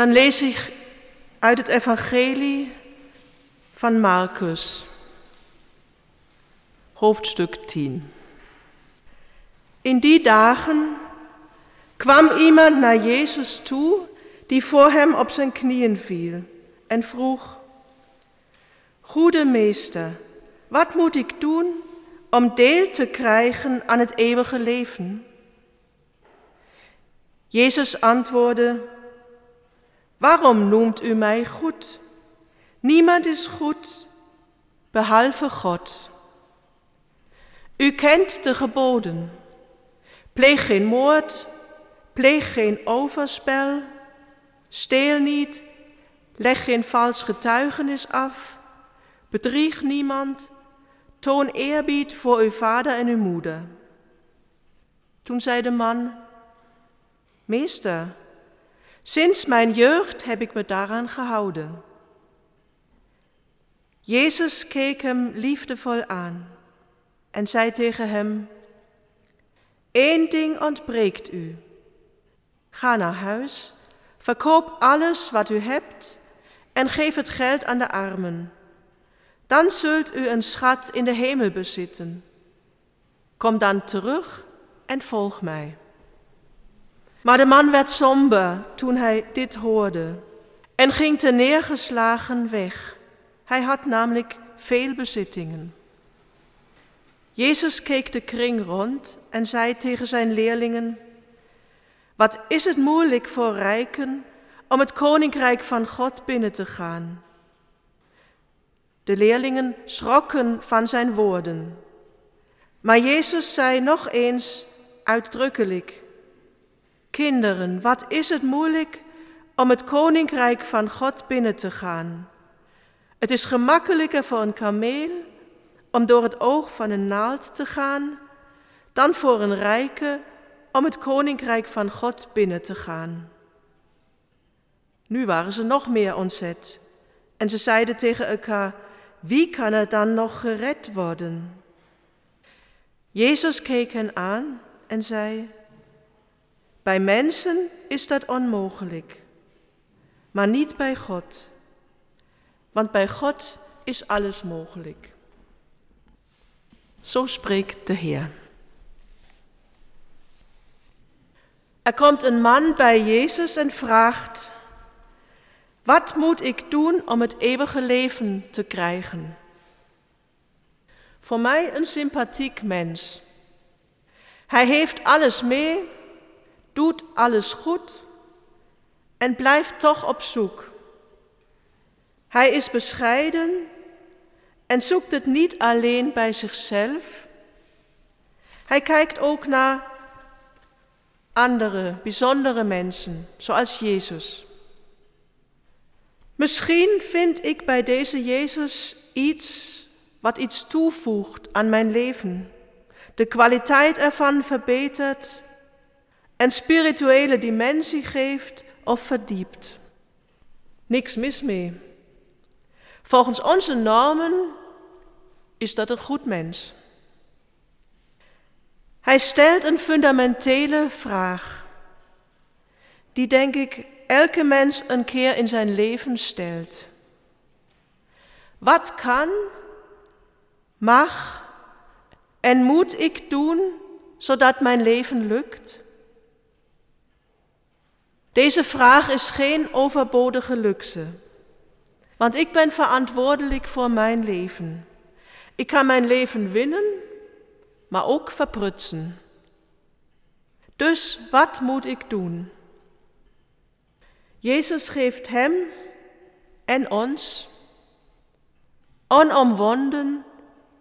Dan lees ik uit het Evangelie van Marcus, hoofdstuk 10. In die dagen kwam iemand naar Jezus toe die voor hem op zijn knieën viel en vroeg, Goede meester, wat moet ik doen om deel te krijgen aan het eeuwige leven? Jezus antwoordde, Waarom noemt u mij goed? Niemand is goed behalve God. U kent de geboden. Pleeg geen moord, pleeg geen overspel, steel niet, leg geen vals getuigenis af, bedrieg niemand, toon eerbied voor uw vader en uw moeder. Toen zei de man, Meester, sinds mijn jeugd heb ik me daaraan gehouden. Jezus keek hem liefdevol aan en zei tegen hem, Eén ding ontbreekt u. Ga naar huis, verkoop alles wat u hebt en geef het geld aan de armen. Dan zult u een schat in de hemel bezitten. Kom dan terug en volg mij. Maar de man werd somber toen hij dit hoorde en ging te neergeslagen weg. Hij had namelijk veel bezittingen. Jezus keek de kring rond en zei tegen zijn leerlingen, Wat is het moeilijk voor rijken om het koninkrijk van God binnen te gaan? De leerlingen schrokken van zijn woorden. Maar Jezus zei nog eens uitdrukkelijk, Kinderen, wat is het moeilijk om het koninkrijk van God binnen te gaan? Het is gemakkelijker voor een kameel om door het oog van een naald te gaan, dan voor een rijke om het koninkrijk van God binnen te gaan. Nu waren ze nog meer ontzet en ze zeiden tegen elkaar, wie kan er dan nog gered worden? Jezus keek hen aan en zei, bij mensen is dat onmogelijk, maar niet bij God, want bij God is alles mogelijk. Zo spreekt de Heer. Er komt een man bij Jezus en vraagt, wat moet ik doen om het eeuwige leven te krijgen? Voor mij een sympathiek mens. Hij heeft alles mee, doet alles goed en blijft toch op zoek. Hij is bescheiden en zoekt het niet alleen bij zichzelf. Hij kijkt ook naar andere, bijzondere mensen, zoals Jezus. Misschien vind ik bij deze Jezus iets wat iets toevoegt aan mijn leven, de kwaliteit ervan verbetert en spirituele dimensie geeft of verdiept. Niks mis mee. Volgens onze normen is dat een goed mens. Hij stelt een fundamentele vraag, die denk ik elke mens een keer in zijn leven stelt. Wat kan, mag en moet ik doen zodat mijn leven lukt? Deze vraag is geen overbodige luxe, want ik ben verantwoordelijk voor mijn leven. Ik kan mijn leven winnen, maar ook verprutsen. Dus wat moet ik doen? Jezus geeft hem en ons onomwonden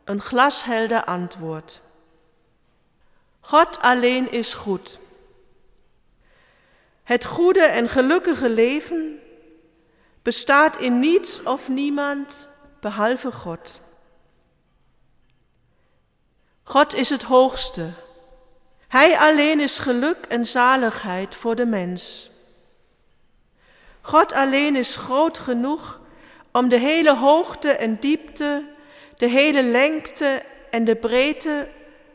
een glashelder antwoord. God alleen is goed. Het goede en gelukkige leven bestaat in niets of niemand behalve God. God is het hoogste. Hij alleen is geluk en zaligheid voor de mens. God alleen is groot genoeg om de hele hoogte en diepte, de hele lengte en de breedte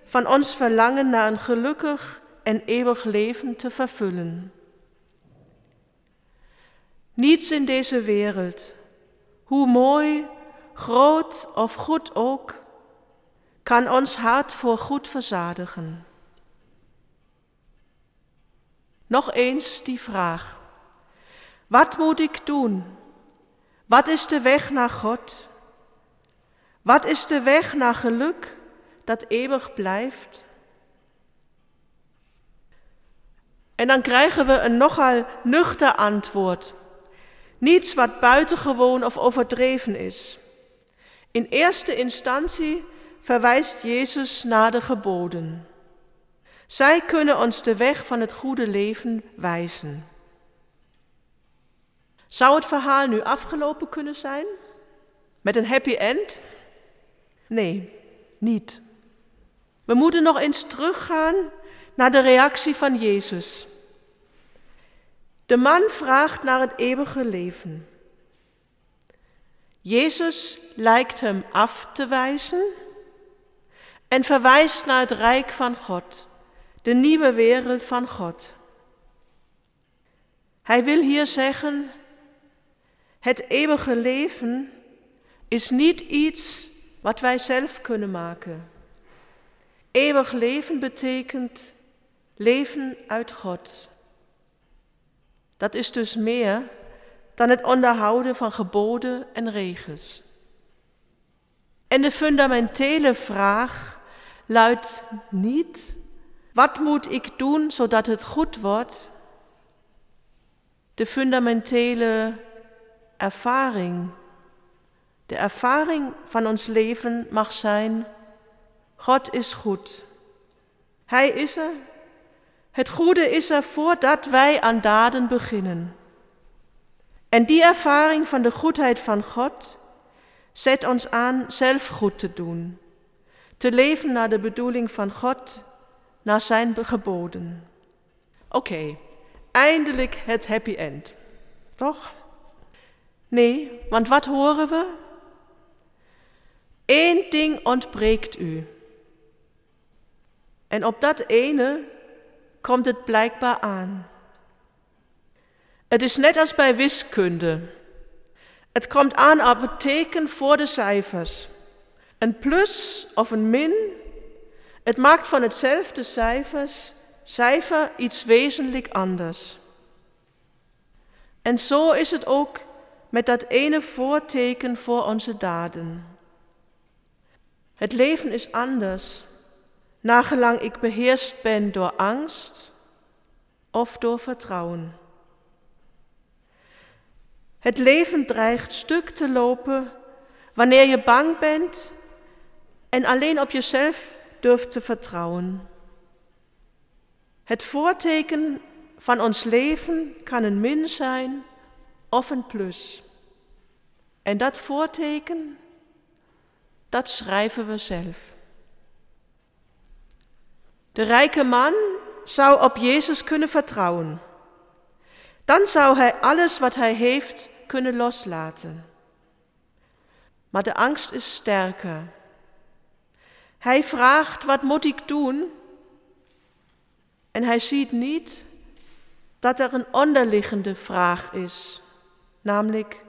van ons verlangen naar een gelukkig en eeuwig leven te vervullen. Niets in deze wereld, hoe mooi, groot of goed ook, kan ons hart voor goed verzadigen. Nog eens die vraag. Wat moet ik doen? Wat is de weg naar God? Wat is de weg naar geluk dat eeuwig blijft? En dan krijgen we een nogal nuchter antwoord. Niets wat buitengewoon of overdreven is. In eerste instantie verwijst Jezus naar de geboden. Zij kunnen ons de weg van het goede leven wijzen. Zou het verhaal nu afgelopen kunnen zijn? Met een happy end? Nee, niet. We moeten nog eens teruggaan naar de reactie van Jezus. De man vraagt naar het eeuwige leven. Jezus lijkt hem af te wijzen en verwijst naar het rijk van God, de nieuwe wereld van God. Hij wil hier zeggen, het eeuwige leven is niet iets wat wij zelf kunnen maken. Eeuwig leven betekent leven uit God. Dat is dus meer dan het onderhouden van geboden en regels. En de fundamentele vraag luidt niet, wat moet ik doen zodat het goed wordt? De fundamentele ervaring, de ervaring van ons leven mag zijn, God is goed. Hij is er. Het goede is er voordat wij aan daden beginnen. En die ervaring van de goedheid van God zet ons aan zelf goed te doen, te leven naar de bedoeling van God, naar zijn geboden. Oké, eindelijk het happy end, toch? Nee, want wat horen we? Eén ding ontbreekt u. En op dat ene komt het blijkbaar aan. Het is net als bij wiskunde. Het komt aan op het teken voor de cijfers. Een plus of een min, het maakt van hetzelfde cijfers, cijfer iets wezenlijk anders. En zo is het ook met dat ene voorteken voor onze daden. Het leven is anders, nagelang ik beheerst ben door angst of door vertrouwen. Het leven dreigt stuk te lopen wanneer je bang bent en alleen op jezelf durft te vertrouwen. Het voorteken van ons leven kan een min zijn of een plus. En dat voorteken, dat schrijven we zelf. De rijke man zou op Jezus kunnen vertrouwen. Dan zou hij alles wat hij heeft kunnen loslaten. Maar de angst is sterker. Hij vraagt, wat moet ik doen? En hij ziet niet dat er een onderliggende vraag is, namelijk,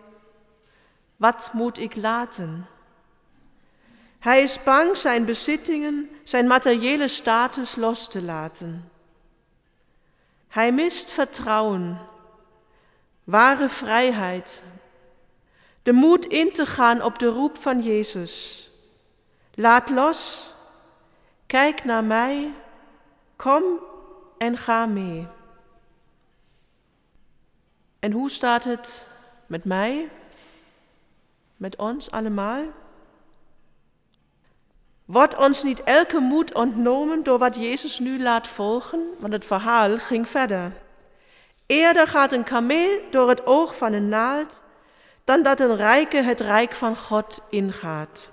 wat moet ik laten? Hij is bang zijn bezittingen, zijn materiële status los te laten. Hij mist vertrouwen, ware vrijheid, de moed in te gaan op de roep van Jezus. Laat los, kijk naar mij, kom en ga mee. En hoe staat het met mij, met ons allemaal? Wordt ons niet elke moed ontnomen door wat Jezus nu laat volgen? Want het verhaal ging verder. Eerder gaat een kameel door het oog van een naald dan dat een rijke het rijk van God ingaat.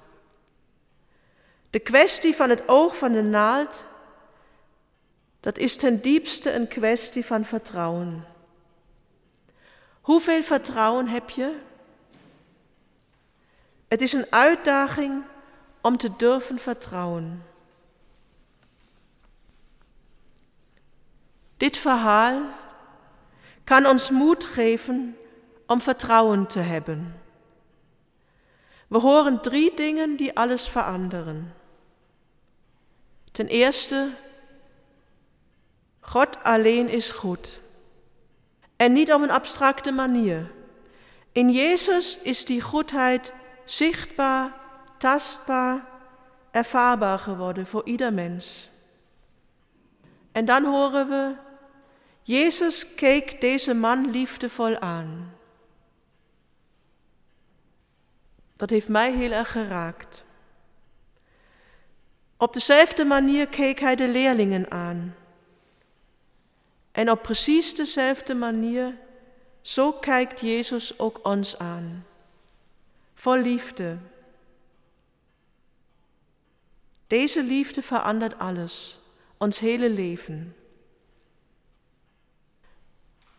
De kwestie van het oog van de naald, dat is ten diepste een kwestie van vertrouwen. Hoeveel vertrouwen heb je? Het is een uitdaging om te durven vertrouwen. Dit verhaal kan ons moed geven om vertrouwen te hebben. We horen drie dingen die alles veranderen. Ten eerste, God alleen is goed. En niet op een abstracte manier. In Jezus is die goedheid zichtbaar, tastbaar, ervaarbaar geworden voor ieder mens. En dan horen we, Jezus keek deze man liefdevol aan. Dat heeft mij heel erg geraakt. Op dezelfde manier keek hij de leerlingen aan. En op precies dezelfde manier, zo kijkt Jezus ook ons aan. Vol liefde. Deze liefde verandert alles, ons hele leven.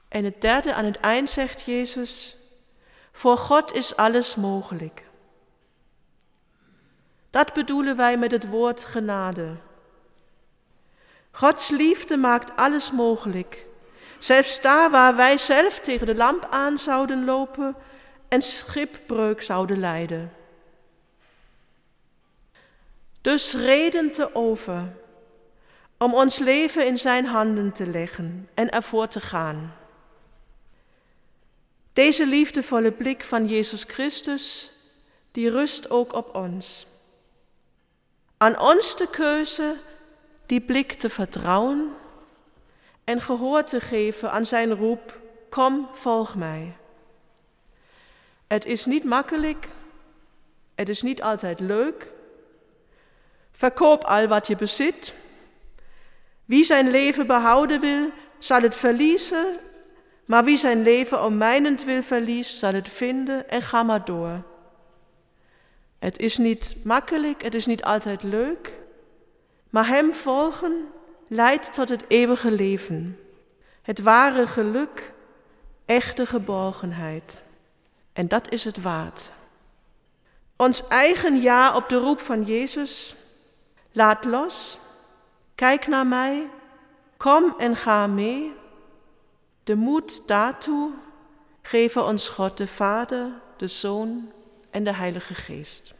En het derde, aan het eind zegt Jezus, voor God is alles mogelijk. Dat bedoelen wij met het woord genade. Gods liefde maakt alles mogelijk. Zelfs daar waar wij zelf tegen de lamp aan zouden lopen en schipbreuk zouden lijden. Dus reden te over om ons leven in zijn handen te leggen en ervoor te gaan. Deze liefdevolle blik van Jezus Christus, die rust ook op ons. Aan ons de keuze die blik te vertrouwen en gehoor te geven aan zijn roep, kom, volg mij. Het is niet makkelijk, het is niet altijd leuk. Verkoop al wat je bezit. Wie zijn leven behouden wil, zal het verliezen, maar wie zijn leven om mijnentwil verliest, zal het vinden en ga maar door. Het is niet makkelijk, het is niet altijd leuk, maar Hem volgen leidt tot het eeuwige leven, het ware geluk, echte geborgenheid. En dat is het waard. Ons eigen ja op de roep van Jezus, laat los, kijk naar mij, kom en ga mee. De moed daartoe geven ons God de Vader, de Zoon en de Heilige Geest.